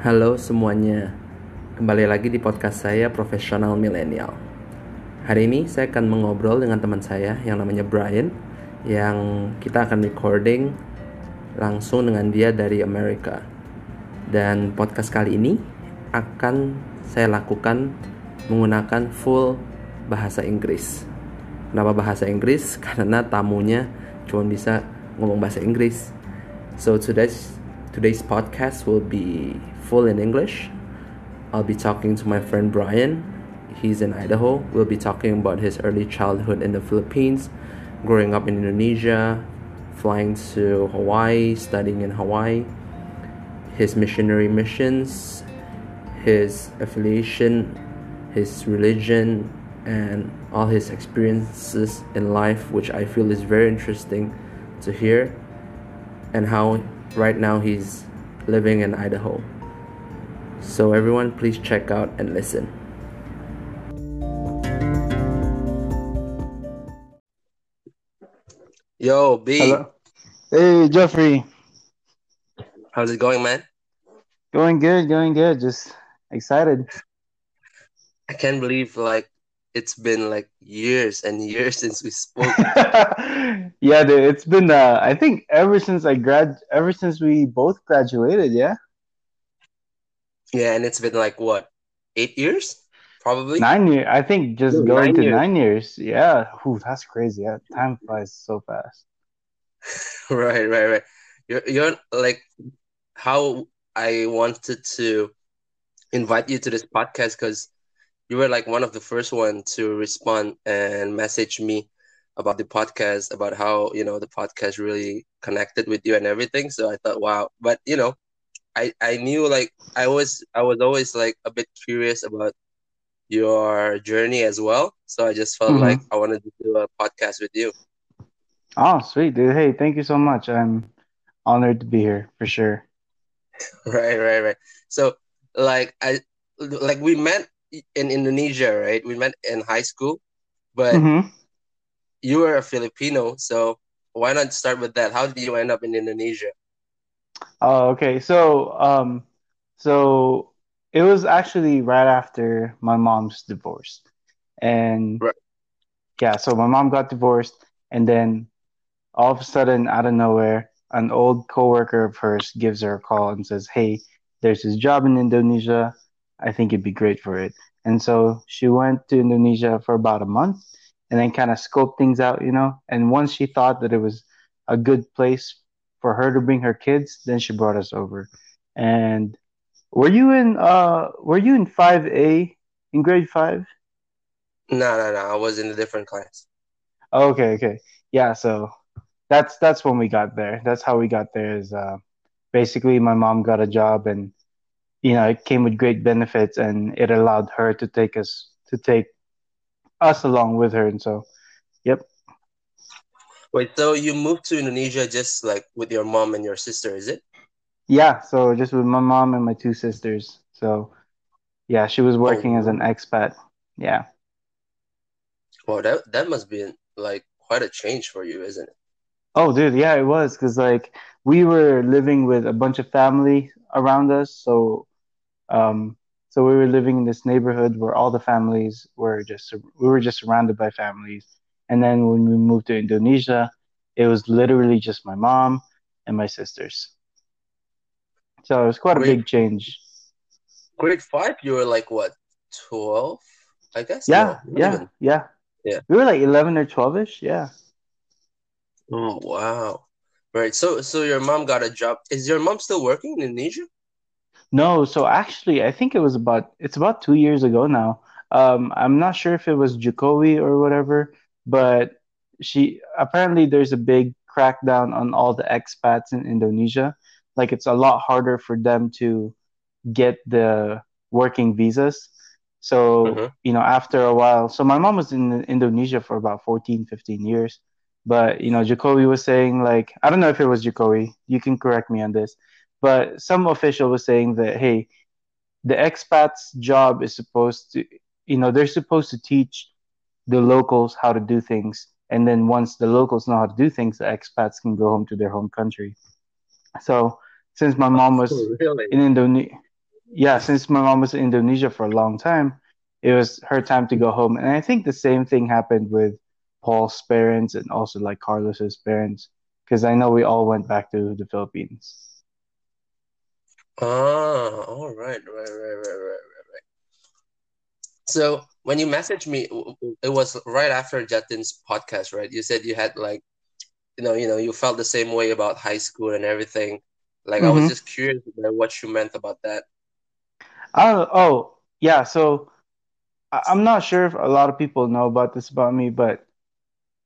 Halo semuanya, kembali lagi di podcast saya Profesional Milenial. Hari ini saya akan mengobrol dengan teman saya yang namanya Brian, yang kita akan recording langsung dengan dia dari Amerika. Dan podcast kali ini akan saya lakukan menggunakan full bahasa Inggris. Kenapa bahasa Inggris? Karena tamunya cuma bisa ngomong bahasa Inggris. So today's today's podcast will be full in English. I'll be talking to my friend Brian. He's in Idaho. We'll be talking about his early childhood in the Philippines, growing up in Indonesia, flying to Hawaii, studying in Hawaii, his missionary missions, his affiliation, his religion, and all his experiences in life, which I feel is very interesting to hear, and how right now he's living in Idaho. So, everyone, please check out and listen. Yo, B. Hello. Hey, Jeffrey. How's it going, man? Going good, going good. Just excited. I can't believe like it's been like years and years since we spoke. yeah, dude, it's been uh I think ever since I grad ever since we both graduated, yeah? Yeah, and it's been like what? 8 years? Probably. 9 years. I think just Dude, going nine to years. 9 years. Yeah. Ooh, that's crazy. Yeah, time flies so fast. right, right, right. You're you're like how I wanted to invite you to this podcast because you were like one of the first one to respond and message me about the podcast about how you know the podcast really connected with you and everything so i thought wow but you know i i knew like i was i was always like a bit curious about your journey as well so i just felt Mhm. like i wanted to do a podcast with you Oh, sweet, dude. Hey, thank you so much. I'm honored to be here for sure. right right right so like i like we met in indonesia right we met in high school but hmm you were a filipino so why not start with that how did you end up in indonesia Oh, okay. So, um, so it was actually right after my mom's divorce, and Right. yeah, so my mom got divorced, and then all of a sudden, out of nowhere, an old coworker of hers gives her a call and says, "Hey, there's this job in Indonesia. I think you'd be great for it." And so she went to Indonesia for about a month, and then kind of scoped things out, you know. And once she thought that it was a good place for her to bring her kids, then she brought us over. And were you in uh were you in 5A in grade 5? no no no i was in a different class Okay, okay. Yeah, so that's that's when we got there. That's how we got there is uh basically my mom got a job and you know, it came with great benefits and it allowed her to take us to take us along with her and so. Wait so you moved to indonesia just like with your mom and your sister is it Yeah, so just with my mom and my two sisters. So yeah, she was working as an expat. Yeah. well that that must be like quite a change for you isn't it Oh, dude, yeah, it was because like we were living with a bunch of family around us, so um, so we were living in this neighborhood where all the families were just we were just surrounded by families. And then when we moved to Indonesia, it was literally just my mom and my sisters. So it was quite a big change. grade five you were like what 12 i guess Yeah, No, yeah, even. yeah. Yeah. We were like 11 or 12ish, yeah. oh wow right so so your mom got a job is your mom still working in indonesia No, so actually, I think it was about it's about two years ago now. Um, I'm not sure if it was Jokowi or whatever, but she apparently there's a big crackdown on all the expats in Indonesia. Like it's a lot harder for them to get the working visas. So, Mhm. you know, after a while, so my mom was in Indonesia for about 14, 15 years. But, you know, Jokowi was saying like, I don't know if it was Jokowi, you can correct me on this but some official was saying that hey the expats job is supposed to you know they're supposed to teach the locals how to do things and then once the locals know how to do things the expats can go home to their home country so since my mom was really in Indonesia yeah, since my mom was in Indonesia for a long time, it was her time to go home. And I think the same thing happened with Paul's parents and also like Carlos's parents, because I know we all went back to the Philippines. Ah, all right, right, right, right, right, right, right. So when you messaged me, it was right after Jatin's podcast, right? You said you had like, you know, you know, you felt the same way about high school and everything. Like I was Mm-hmm. just curious about what you meant about that. Oh, oh, yeah. So I- I'm not sure if a lot of people know about this about me, but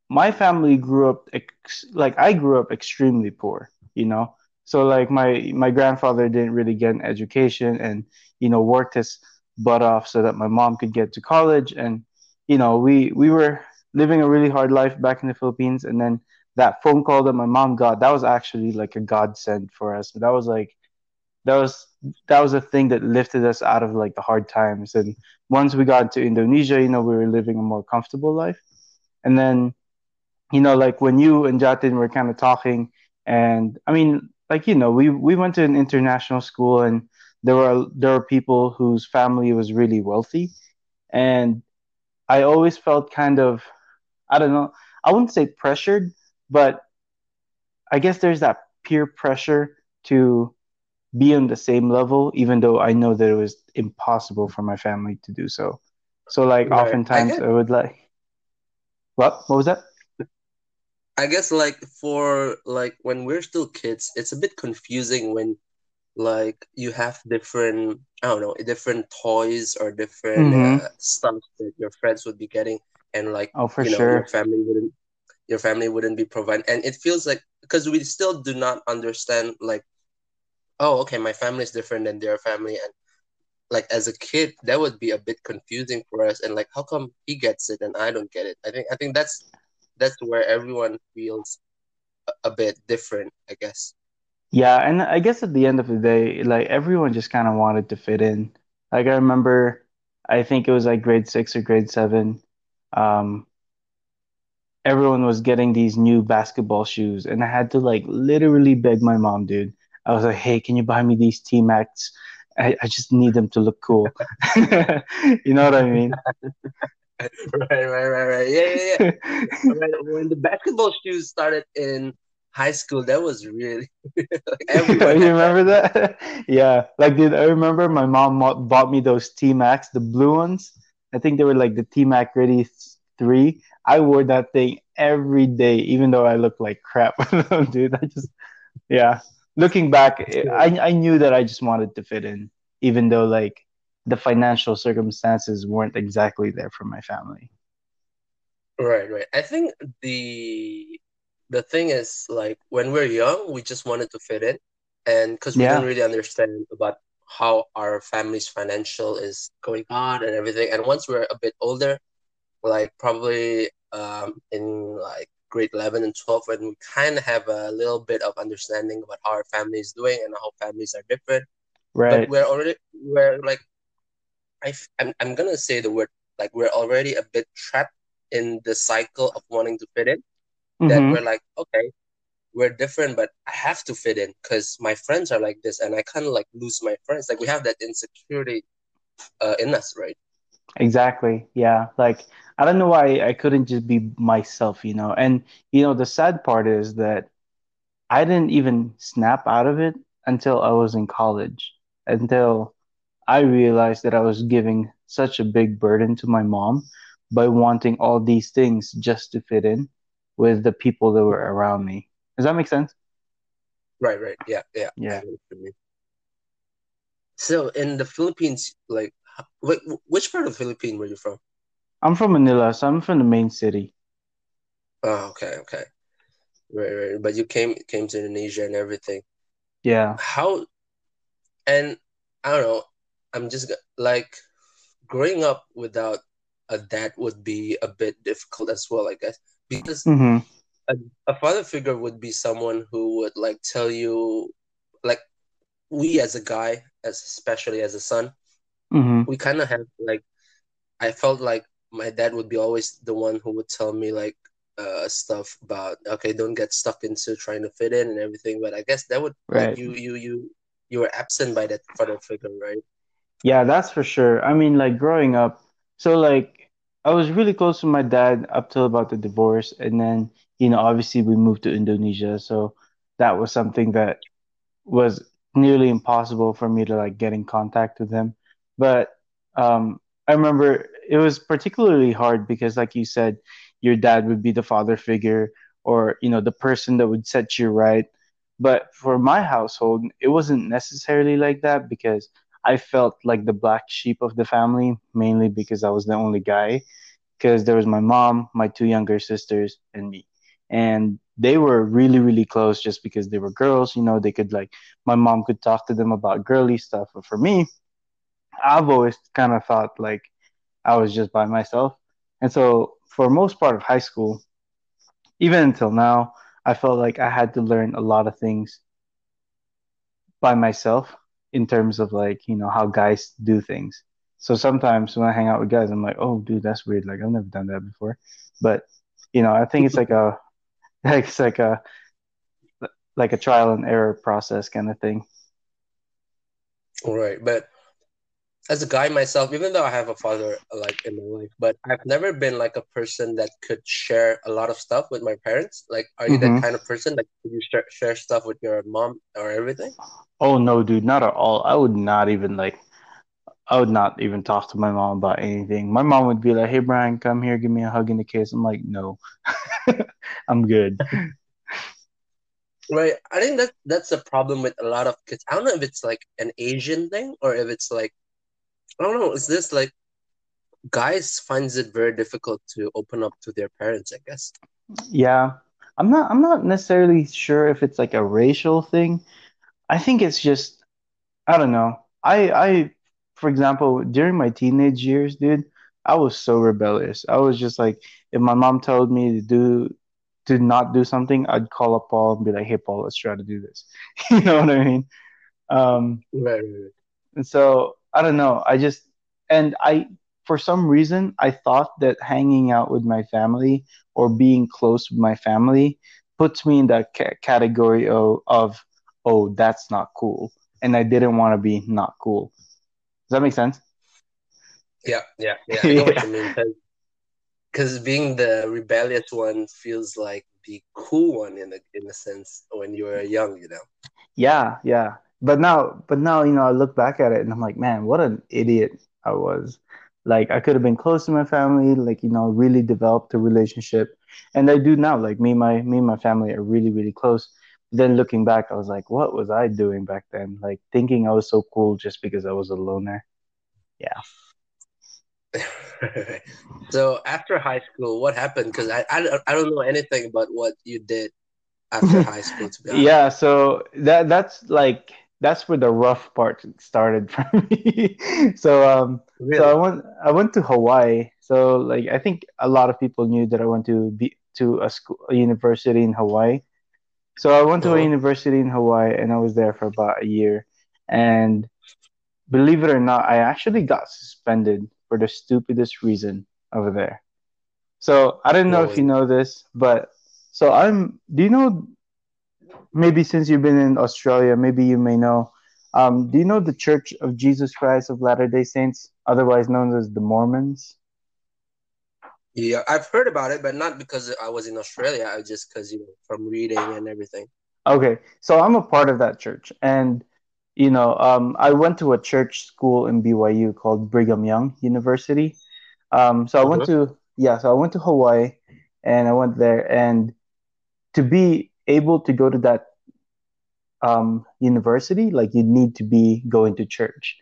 my family grew up ex- like I grew up extremely poor, you know. So like my my grandfather didn't really get an education and you know worked his butt off so that my mom could get to college and you know we we were living a really hard life back in the Philippines and then that phone call that my mom got that was actually like a godsend for us. That was like that was that was a thing that lifted us out of like the hard times and once we got to Indonesia, you know, we were living a more comfortable life. And then you know, like when you and Jatin were kind of talking, and I mean, like you know, we we went to an international school, and there were there were people whose family was really wealthy, and I always felt kind of I don't know, I wouldn't say pressured, but I guess there's that peer pressure to be on the same level, even though I know that it was impossible for my family to do so. So like Right. I oftentimes guess I would like what what was that? I guess like for like when we're still kids, it's a bit confusing when like you have different I don't know different toys or different Mm-hmm. uh, stuff that your friends would be getting, and like Oh, for you know your family wouldn't your family wouldn't be providing, and it feels like because we still do not understand like oh okay my family is different than their family and like as a kid that would be a bit confusing for us and like how come he gets it and I don't get it? I think I think that's that's where everyone feels a, a bit different I guess Yeah, and I guess at the end of the day, like everyone just kind of wanted to fit in. Like I remember, I think it was like grade six or grade seven. Um, everyone was getting these new basketball shoes, and I had to like literally beg my mom, dude. I was like, "Hey, can you buy me these T-Macs? I, I just need them to look cool." You know what I mean? right right right right yeah yeah yeah when the basketball shoes started in high school that was really like everyone You had that remember that? Yeah, like dude, I remember my mom bought me those T-Macs, the blue ones. I think they were like the T-Mac Ready 3. I wore that thing every day, even though I looked like crap. Dude, I just, yeah. Looking back, I, I knew that I just wanted to fit in, even though like the financial circumstances weren't exactly there for my family. right right I think the the thing is like when we're young we just wanted to fit in. And because we didn't really understand about how our family's financial is going on and everything. And once we're a bit older like probably um in like grade 11 and 12 when we kind of have a little bit of understanding about how our family is doing and how families are different. Right. but we're already we're like I f- I'm, I'm gonna say the word like we're already a bit trapped in the cycle of wanting to fit in that Mm-hmm. we're like okay we're different but i have to fit in because my friends are like this and i kind of like lose my friends like we have that insecurity uh, in us right Exactly. Yeah. Like, I don't know why I couldn't just be myself, you know? And, you know, the sad part is that I didn't even snap out of it until I was in college, until I realized that I was giving such a big burden to my mom by wanting all these things just to fit in with the people that were around me. Does that make sense? right right yeah yeah Yeah. get what you mean so in the philippines like h- wait, wh- which part of the philippines were you from I'm from Manila, so I'm from the main city. oh okay okay right right but you came came to indonesia and everything Yeah. how and i don't know i'm just like growing up without a dad would be a bit difficult as well i guess because Mm-hmm. a, a father figure would be someone who would like tell you like we as a guy as especially as a son Mm-hmm. we kind of have like i felt like my dad would be always the one who would tell me like uh stuff about okay don't get stuck into trying to fit in and everything but i guess that would like you you you you were absent by that father figure right Yeah, that's for sure. I mean, like growing up, so like I was really close to my dad up till about the divorce, and then you know, obviously we moved to Indonesia, so that was something that was nearly impossible for me to like get in contact with him. But um, I remember it was particularly hard because, like you said, your dad would be the father figure or you know the person that would set you right. But for my household, it wasn't necessarily like that because I felt like the black sheep of the family, mainly because I was the only guy. Because there was my mom, my two younger sisters, and me and they were really really close just because they were girls you know they could like my mom could talk to them about girly stuff but for me i've always kind of thought like i was just by myself and so for most part of high school even until now i felt like i had to learn a lot of things by myself in terms of like you know how guys do things. So sometimes when i hang out with guys i'm like oh dude that's weird. Like i've never done that before. But you know i think it's like a it's like a like a trial and error process kind of thing. All right, but as a guy myself, even though I have a father like in my life, but I've never been like a person that could share a lot of stuff with my parents. Like, are you mm-hmm. that kind of person? Like, you share, share stuff with your mom or everything? Oh no, dude, not at all. I would not even like. I would not even talk to my mom about anything. My mom would be like, "Hey, Brian, come here, give me a hug in the kiss." I'm like, "No, I'm good." Right. I think that that's the problem with a lot of kids. I don't know if it's like an Asian thing or if it's like I don't know. Is this like guys finds it very difficult to open up to their parents? I guess. Yeah, I'm not. I'm not necessarily sure if it's like a racial thing. I think it's just. I don't know. I I for example, during my teenage years, dude, I was so rebellious. I was just like, if my mom told me to do to not do something, I'd call up Paul and be like, "Hey, Paul, let's try to do this." you know what I mean? Um, right, right, right. And so I don't know. I just and I for some reason I thought that hanging out with my family or being close with my family puts me in that ca- category of, of oh that's not cool, and I didn't want to be not cool. Does that make sense? Yeah, yeah, yeah. Yeah. what you mean because being the rebellious one feels like the cool one in a in a sense when you were young, you know. Yeah, yeah. But now, but now, you know, I look back at it and I'm like, man, what an idiot I was. Like, I could have been close to my family, like, you know, really developed a relationship, and I do now. Like, me, my me, and my family are really, really close. then looking back, I was like, what was I doing back then? Like, thinking I was so cool just because I was a loner. Yeah. so after high school, what happened? Because I, I, I don't know anything about what you did after high school. To be honest. Yeah, so that that's like that's where the rough part started for me. so um, really? so I went I went to Hawaii. So like I think a lot of people knew that I went to be to a school a university in Hawaii. So I went to a uh-huh. university in Hawaii and I was there for about a year. And believe it or not, I actually got suspended for the stupidest reason over there. So I don't know if you know this, but so I'm. Do you know? Maybe since you've been in Australia, maybe you may know. Um, do you know the Church of Jesus Christ of Latter Day Saints, otherwise known as the Mormons? Yeah, I've heard about it, but not because I was in Australia. I just because you know from reading and everything. Okay, so I'm a part of that church, and you know, um, I went to a church school in BYU called Brigham Young University. Um, so I went uh-huh. to yeah, so I went to Hawaii, and I went there, and to be able to go to that um, university, like you need to be going to church.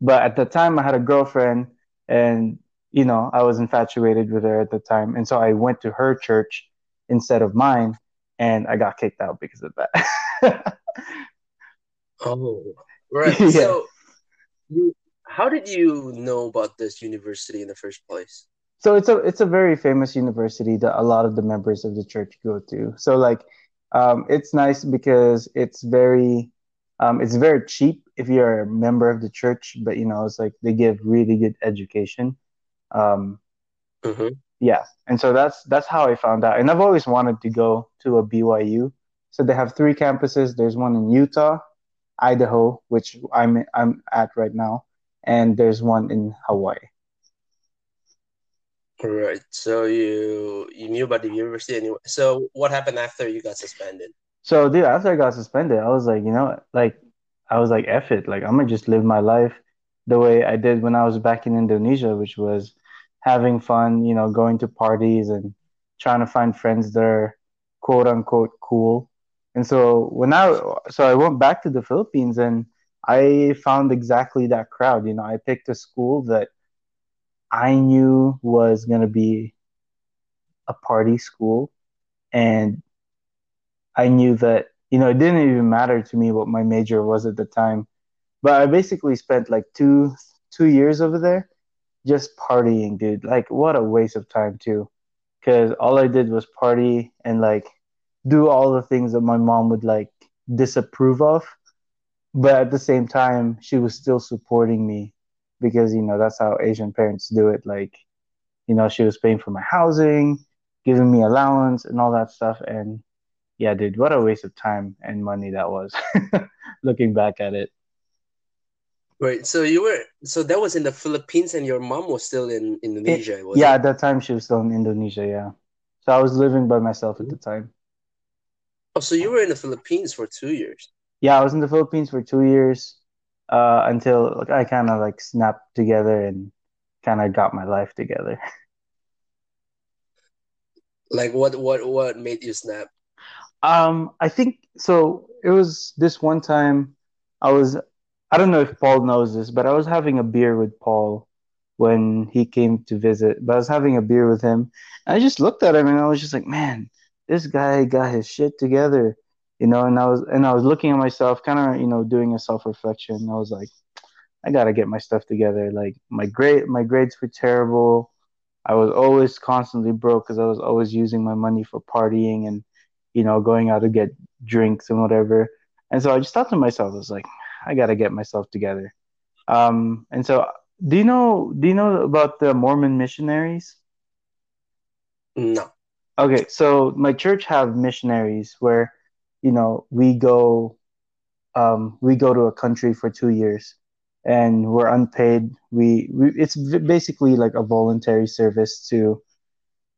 But at the time, I had a girlfriend, and you know, I was infatuated with her at the time, and so I went to her church instead of mine, and I got kicked out because of that. Oh, right. yeah. So, you, how did you know about this university in the first place? So it's a it's a very famous university that a lot of the members of the church go to. So like, um, it's nice because it's very, um, it's very cheap if you're a member of the church. But you know, it's like they give really good education. Um, mm-hmm. Yeah, and so that's that's how I found out. And I've always wanted to go to a BYU. So they have three campuses. There's one in Utah, Idaho, which I'm I'm at right now, and there's one in Hawaii. Right. So you you knew about the university anyway. So what happened after you got suspended? So dude, after I got suspended, I was like, you know, like I was like, F it, like I'm gonna just live my life the way I did when I was back in Indonesia, which was having fun, you know, going to parties and trying to find friends that are quote unquote cool. And so when I so I went back to the Philippines and I found exactly that crowd. You know, I picked a school that I knew was gonna be a party school and I knew that, you know, it didn't even matter to me what my major was at the time. But I basically spent like two two years over there just partying, dude. Like what a waste of time too. Cause all I did was party and like do all the things that my mom would like disapprove of. But at the same time, she was still supporting me because, you know, that's how Asian parents do it. Like, you know, she was paying for my housing, giving me allowance and all that stuff. And yeah, dude, what a waste of time and money that was looking back at it. Right. So you were so that was in the Philippines and your mom was still in Indonesia, it, yeah, it? at that time she was still in Indonesia, yeah. So I was living by myself at the time. Oh, so you were in the Philippines for two years. Yeah, I was in the Philippines for two years, uh, until like, I kind of like snapped together and kind of got my life together. Like what? What? What made you snap? Um, I think so. It was this one time I was. I don't know if Paul knows this, but I was having a beer with Paul when he came to visit. But I was having a beer with him, and I just looked at him and I was just like, man, this guy got his shit together, you know. And I was and I was looking at myself, kind of, you know, doing a self reflection. I was like, I gotta get my stuff together. Like my grade, my grades were terrible. I was always constantly broke because I was always using my money for partying and you know, going out to get drinks and whatever. And so I just thought to myself, I was like, I gotta get myself together. Um, and so, do you know? Do you know about the Mormon missionaries? No. Okay, so my church have missionaries where, you know, we go, um, we go to a country for two years, and we're unpaid. We, we it's basically like a voluntary service to,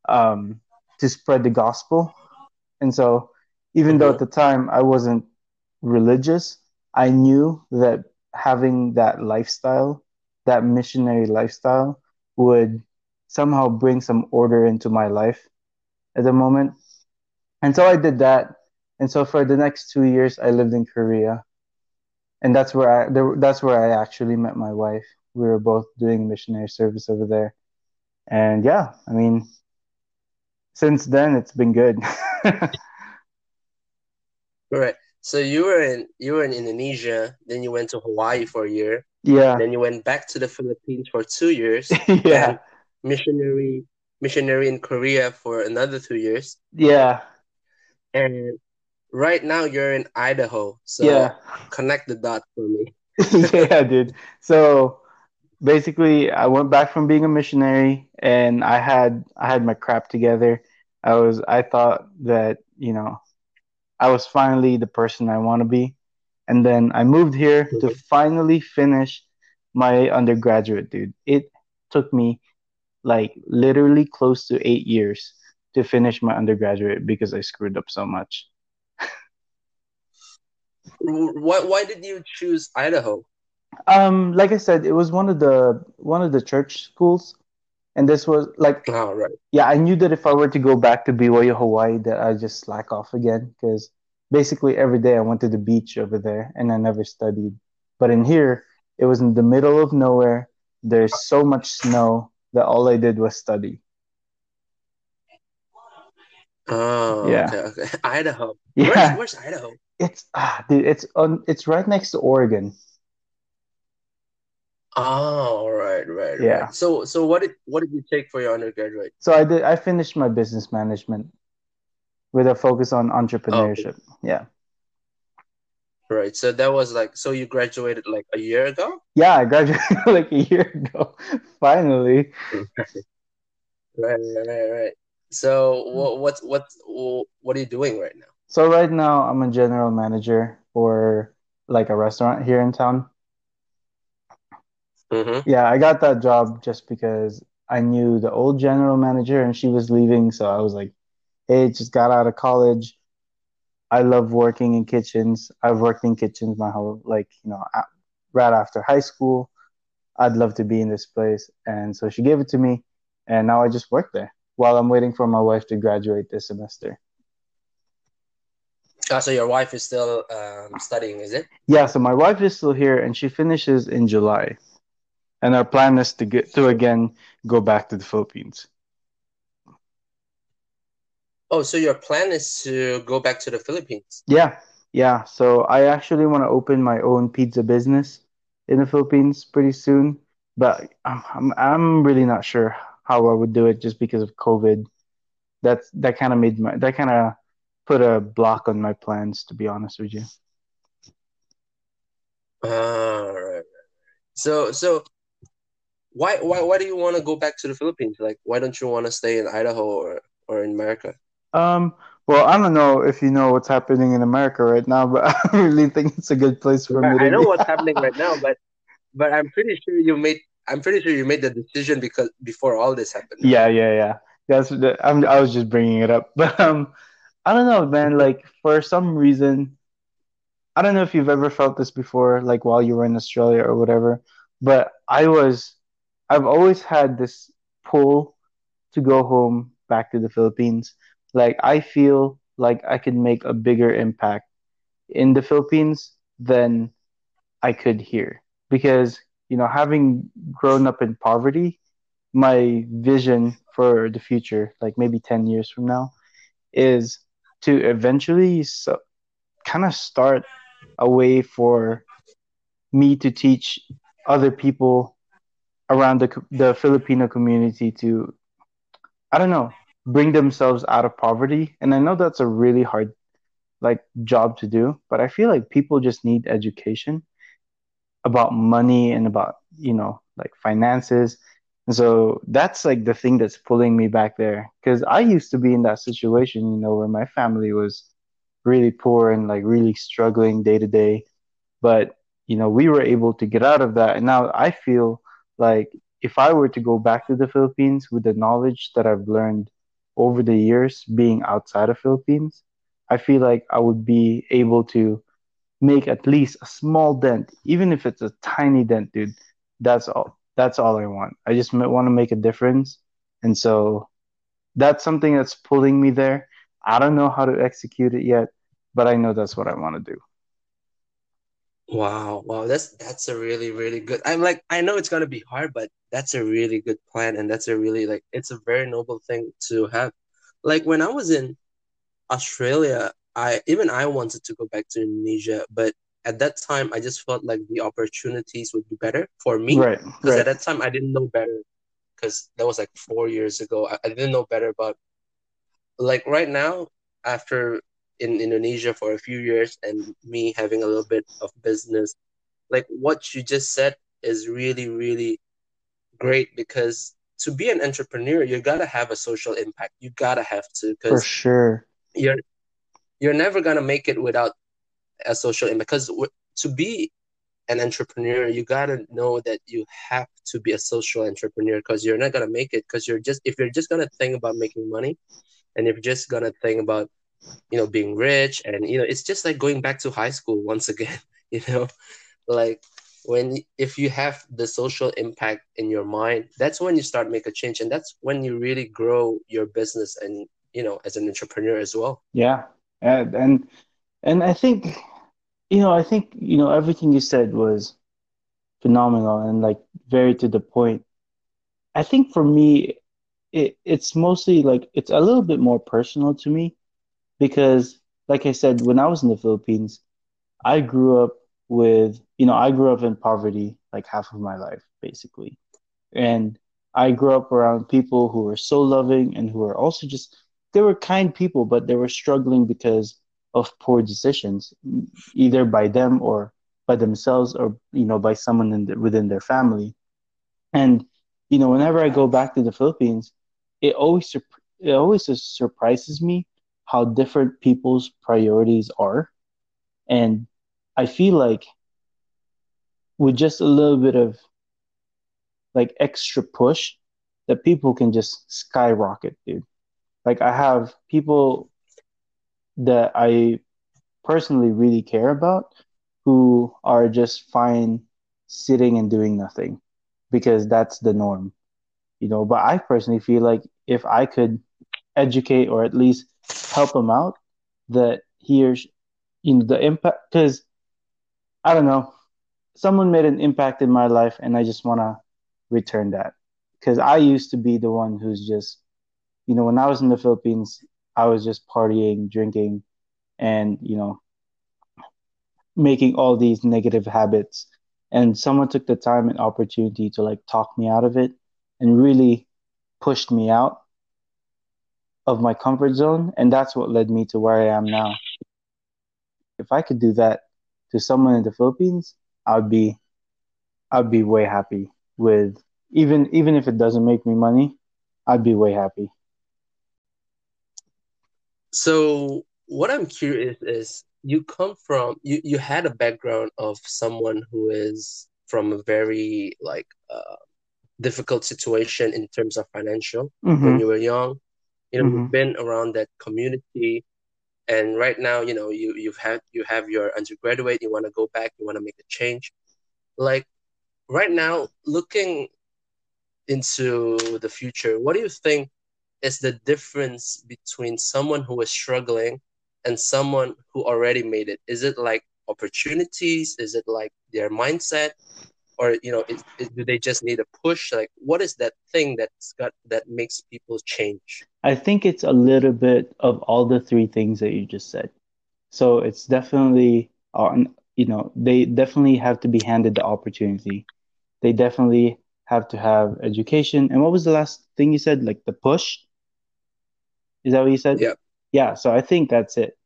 um, to spread the gospel and so, even though at the time I wasn't religious, I knew that having that lifestyle, that missionary lifestyle, would somehow bring some order into my life at the moment. And so I did that. And so for the next two years, I lived in Korea, and that's where I that's where I actually met my wife. We were both doing missionary service over there, and yeah, I mean, since then it's been good. right. So you were in you were in Indonesia, then you went to Hawaii for a year. Yeah. Then you went back to the Philippines for two years. yeah. Missionary missionary in Korea for another two years. Yeah. And right now you're in Idaho. So yeah. connect the dots for me. yeah, dude. So basically I went back from being a missionary and I had I had my crap together I was I thought that you know I was finally the person I want to be, and then I moved here to mm-hmm. finally finish my undergraduate, dude. It took me like literally close to eight years to finish my undergraduate because I screwed up so much. Why why did you choose Idaho? Um, like I said, it was one of the one of the church schools and this was like, oh, right. yeah, I knew that if I were to go back to BYU Hawaii, that I'd just slack off again because basically every day I went to the beach over there and I never studied. But in here, it was in the middle of nowhere. There's so much snow that all I did was study. Oh, yeah. Okay, okay. Idaho. Yeah. Where's, where's Idaho? It's ah, dude, it's on. It's right next to Oregon. Oh, right, right, yeah. Right. So, so what did what did you take for your undergraduate? So I did. I finished my business management with a focus on entrepreneurship. Oh. Yeah. Right. So that was like. So you graduated like a year ago. Yeah, I graduated like a year ago. Finally. right, right, right. So what what's what what are you doing right now? So right now I'm a general manager for like a restaurant here in town. Mm-hmm. Yeah, I got that job just because I knew the old general manager and she was leaving, so I was like, hey, just got out of college. I love working in kitchens. I've worked in kitchens my whole like, you know, right after high school. I'd love to be in this place. And so she gave it to me and now I just work there while I'm waiting for my wife to graduate this semester. Uh, so your wife is still um, studying, is it? Yeah, so my wife is still here and she finishes in July. And our plan is to get to again go back to the Philippines. Oh, so your plan is to go back to the Philippines? Yeah, yeah. So I actually want to open my own pizza business in the Philippines pretty soon, but I'm I'm, I'm really not sure how I would do it just because of COVID. That's that kind of made my that kind of put a block on my plans to be honest with you. All right. So so why why why do you want to go back to the Philippines? Like why don't you want to stay in Idaho or or in America? Um well, I don't know if you know what's happening in America right now, but I really think it's a good place for me. I know be. what's happening right now, but but I'm pretty sure you made I'm pretty sure you made the decision because before all this happened. Yeah, yeah, yeah. That's the, I'm, I was just bringing it up, but um, I don't know, man. Like for some reason, I don't know if you've ever felt this before, like while you were in Australia or whatever. But I was, I've always had this pull to go home back to the Philippines. Like I feel like I could make a bigger impact in the Philippines than I could here because you know having grown up in poverty my vision for the future like maybe 10 years from now is to eventually so, kind of start a way for me to teach other people around the the Filipino community to I don't know bring themselves out of poverty. And I know that's a really hard like job to do but I feel like people just need education about money and about you know like finances so that's like the thing that's pulling me back there because I used to be in that situation you know where my family was really poor and like really struggling day to day but you know we were able to get out of that and now I feel like if I were to go back to the Philippines with the knowledge that I've learned over the years being outside of Philippines I feel like I would be able to make at least a small dent, even if it's a tiny dent, dude. That's all. That's all I want. I just want to make a difference, and so that's something that's pulling me there. I don't know how to execute it yet, but I know that's what I want to do. Wow, wow, that's that's a really really good. I'm like I know it's gonna be hard, but that's a really good plan, and that's a really like it's a very noble thing to have. Like when I was in Australia, I even I wanted to go back to Indonesia, but at that time I just felt like the opportunities would be better for me. Right. Because right. at that time I didn't know better. Because that was like four years ago. I, I didn't know better about like right now after in Indonesia for a few years and me having a little bit of business, like what you just said is really really great because to be an entrepreneur you gotta have a social impact. You gotta have to because for sure you're you're never gonna make it without a social impact. Because to be an entrepreneur, you gotta know that you have to be a social entrepreneur. Because you're not gonna make it. Because you're just if you're just gonna think about making money, and if you're just gonna think about you know being rich and you know it's just like going back to high school once again you know like when if you have the social impact in your mind that's when you start make a change and that's when you really grow your business and you know as an entrepreneur as well yeah and and, and I think you know I think you know everything you said was phenomenal and like very to the point. I think for me it it's mostly like it's a little bit more personal to me because like I said when I was in the Philippines I grew up with you know I grew up in poverty like half of my life basically and I grew up around people who were so loving and who were also just they were kind people, but they were struggling because of poor decisions, either by them or by themselves, or you know, by someone in the, within their family. And you know, whenever I go back to the Philippines, it always it always surprises me how different people's priorities are, and I feel like with just a little bit of like extra push that people can just skyrocket, dude. Like I have people that I personally really care about who are just fine sitting and doing nothing because that's the norm. You know, but I personally feel like if I could educate or at least help him out, that he or she, you know the impact because I don't know, someone made an impact in my life, and I just want to return that because I used to be the one who's just, you know, when I was in the Philippines, I was just partying, drinking, and you know, making all these negative habits. And someone took the time and opportunity to like talk me out of it and really pushed me out of my comfort zone. And that's what led me to where I am now. If I could do that to someone in the Philippines, I'd be I'd be way happy with even even if it doesn't make me money, I'd be way happy. So what I'm curious is you come from you you had a background of someone who is from a very like uh, difficult situation in terms of financial mm-hmm. when you were young you know mm-hmm. you've been around that community and right now you know you you've had you have your undergraduate you want to go back you want to make a change like right now looking into the future what do you think is the difference between someone who is struggling and someone who already made it. Is it like opportunities? Is it like their mindset? Or you know is, is, do they just need a push? Like what is that thing that's got that makes people change? I think it's a little bit of all the three things that you just said. So it's definitely uh, on you know they definitely have to be handed the opportunity. They definitely have to have education. And what was the last thing you said? Like the push is that what you said yeah yeah so i think that's it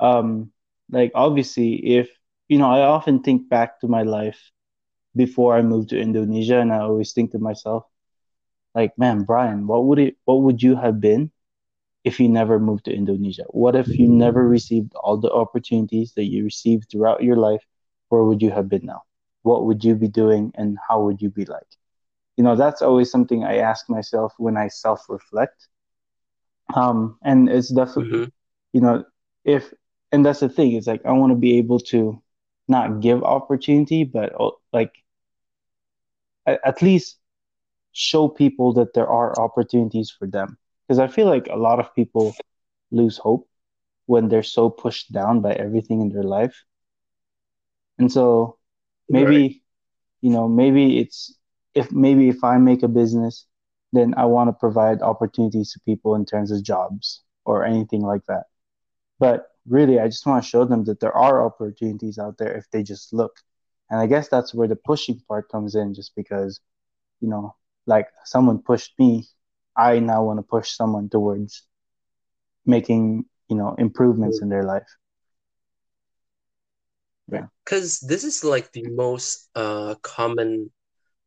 um like obviously if you know i often think back to my life before I moved to Indonesia, and I always think to myself, like, man, Brian, what would it, what would you have been if you never moved to Indonesia? What if you never received all the opportunities that you received throughout your life? Where would you have been now? What would you be doing, and how would you be like? You know, that's always something I ask myself when I self-reflect. Um, and it's definitely, mm-hmm. you know, if and that's the thing. It's like I want to be able to not give opportunity, but uh, like at least show people that there are opportunities for them. Because I feel like a lot of people lose hope when they're so pushed down by everything in their life. And so maybe, right. you know, maybe it's if maybe if I make a business, then I want to provide opportunities to people in terms of jobs or anything like that. But really, I just want to show them that there are opportunities out there if they just look. And I guess that's where the pushing part comes in, just because, you know, like someone pushed me, I now want to push someone towards making, you know, improvements in their life. Yeah. Because this is like the most uh, common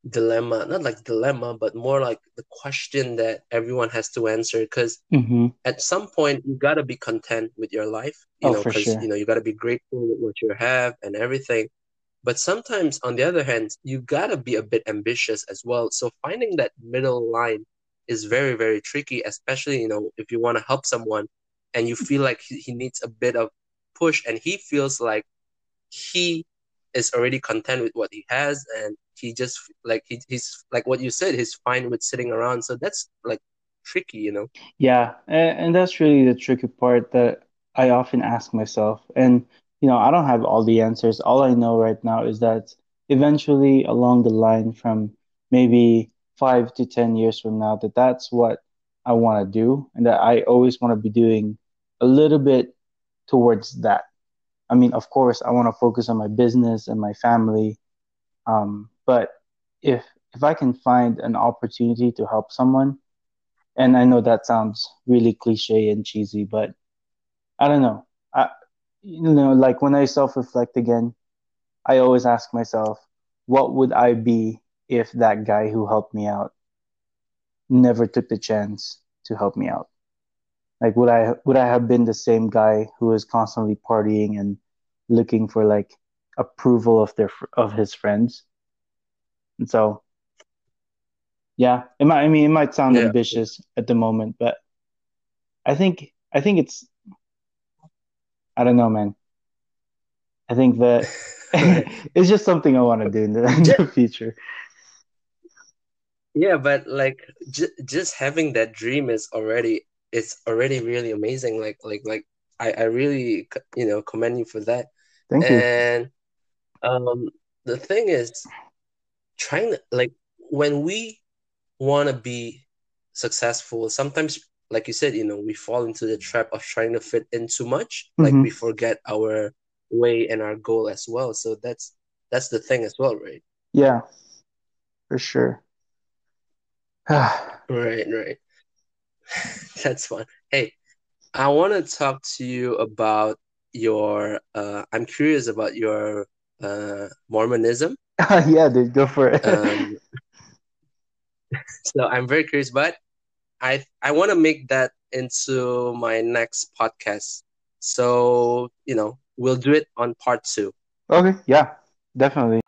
dilemma not like dilemma but more like the question that everyone has to answer because mm-hmm. at some point you got to be content with your life you oh, know because sure. you know you got to be grateful with what you have and everything but sometimes on the other hand you got to be a bit ambitious as well so finding that middle line is very very tricky especially you know if you want to help someone and you feel like he, he needs a bit of push and he feels like he is already content with what he has and he just like he, he's like what you said he's fine with sitting around. So that's like tricky you know? Yeah and, and that's really the tricky part that i often ask myself. And you know i don't have all the answers. All i know right now is that eventually along the line from maybe five to ten years from now that that's what i want to do and that i always want to be doing a little bit towards that i mean of course i want to focus on my business and my family um, but if if I can find an opportunity to help someone, and I know that sounds really cliche and cheesy, but I don't know. I you know, like when I self reflect again, I always ask myself, what would I be if that guy who helped me out never took the chance to help me out? Like would I would I have been the same guy who was constantly partying and looking for like approval of their of his friends? And so Yeah, it might. I mean, it might sound Yeah. ambitious at the moment, but I think I think it's. I don't know, man. I think that it's just something I want to do in the, in the future. Yeah, but like j just having that dream is already it's already really amazing. Like like like I I really you know commend you for that. Thank you. And um the thing is trying to like when we want to be successful, sometimes like you said, you know, we fall into the trap of trying to fit in too much. Like hmm we forget our way and our goal as well. So that's that's the thing as well, right? Yeah, for sure. Right, right. That's fun. Hey, I want to talk to you about your uh I'm curious about your uh Mormonism. yeah, dude, go for it. Um so I'm very curious, but I I want to make that into my next podcast. So, you know, we'll do it on part two. Okay, yeah, definitely.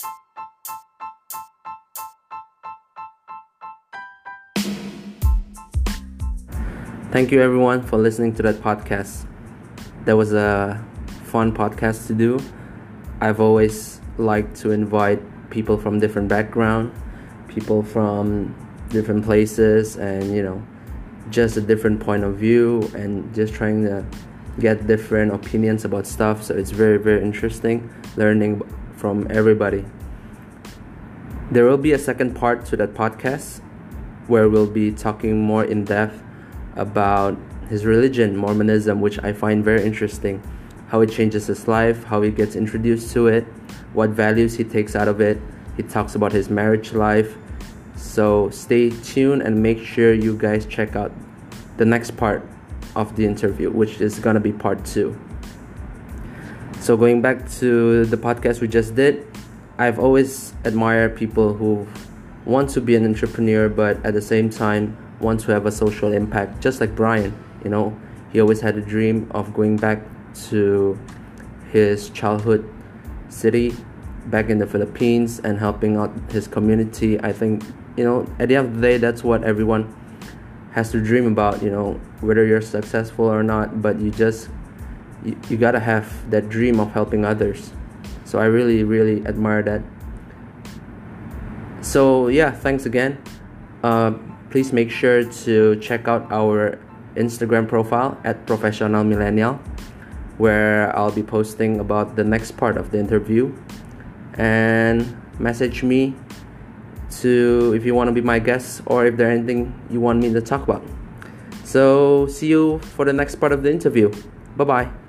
Thank you everyone for listening to that podcast. That was a fun podcast to do. I've always liked to invite people from different background, people from different places and you know, just a different point of view and just trying to get different opinions about stuff. So it's very very interesting learning from everybody. There will be a second part to that podcast where we'll be talking more in depth about his religion, Mormonism, which I find very interesting. How it changes his life, how he gets introduced to it, what values he takes out of it. He talks about his marriage life. So stay tuned and make sure you guys check out the next part of the interview, which is gonna be part two. So going back to the podcast we just did, I've always admired people who want to be an entrepreneur but at the same time want to have a social impact just like Brian, you know, he always had a dream of going back to his childhood city back in the Philippines and helping out his community. I think, you know, at the end of the day that's what everyone has to dream about, you know, whether you're successful or not, but you just you, you gotta have that dream of helping others. So i really really admire that. So yeah thanks again. Uh, please make sure to check out our instagram profile at professional millennial where i'll be posting about the next part of the interview. And message me to if you want to be my guest or if there's anything you want me to talk about. So see you for the next part of the interview. Bye bye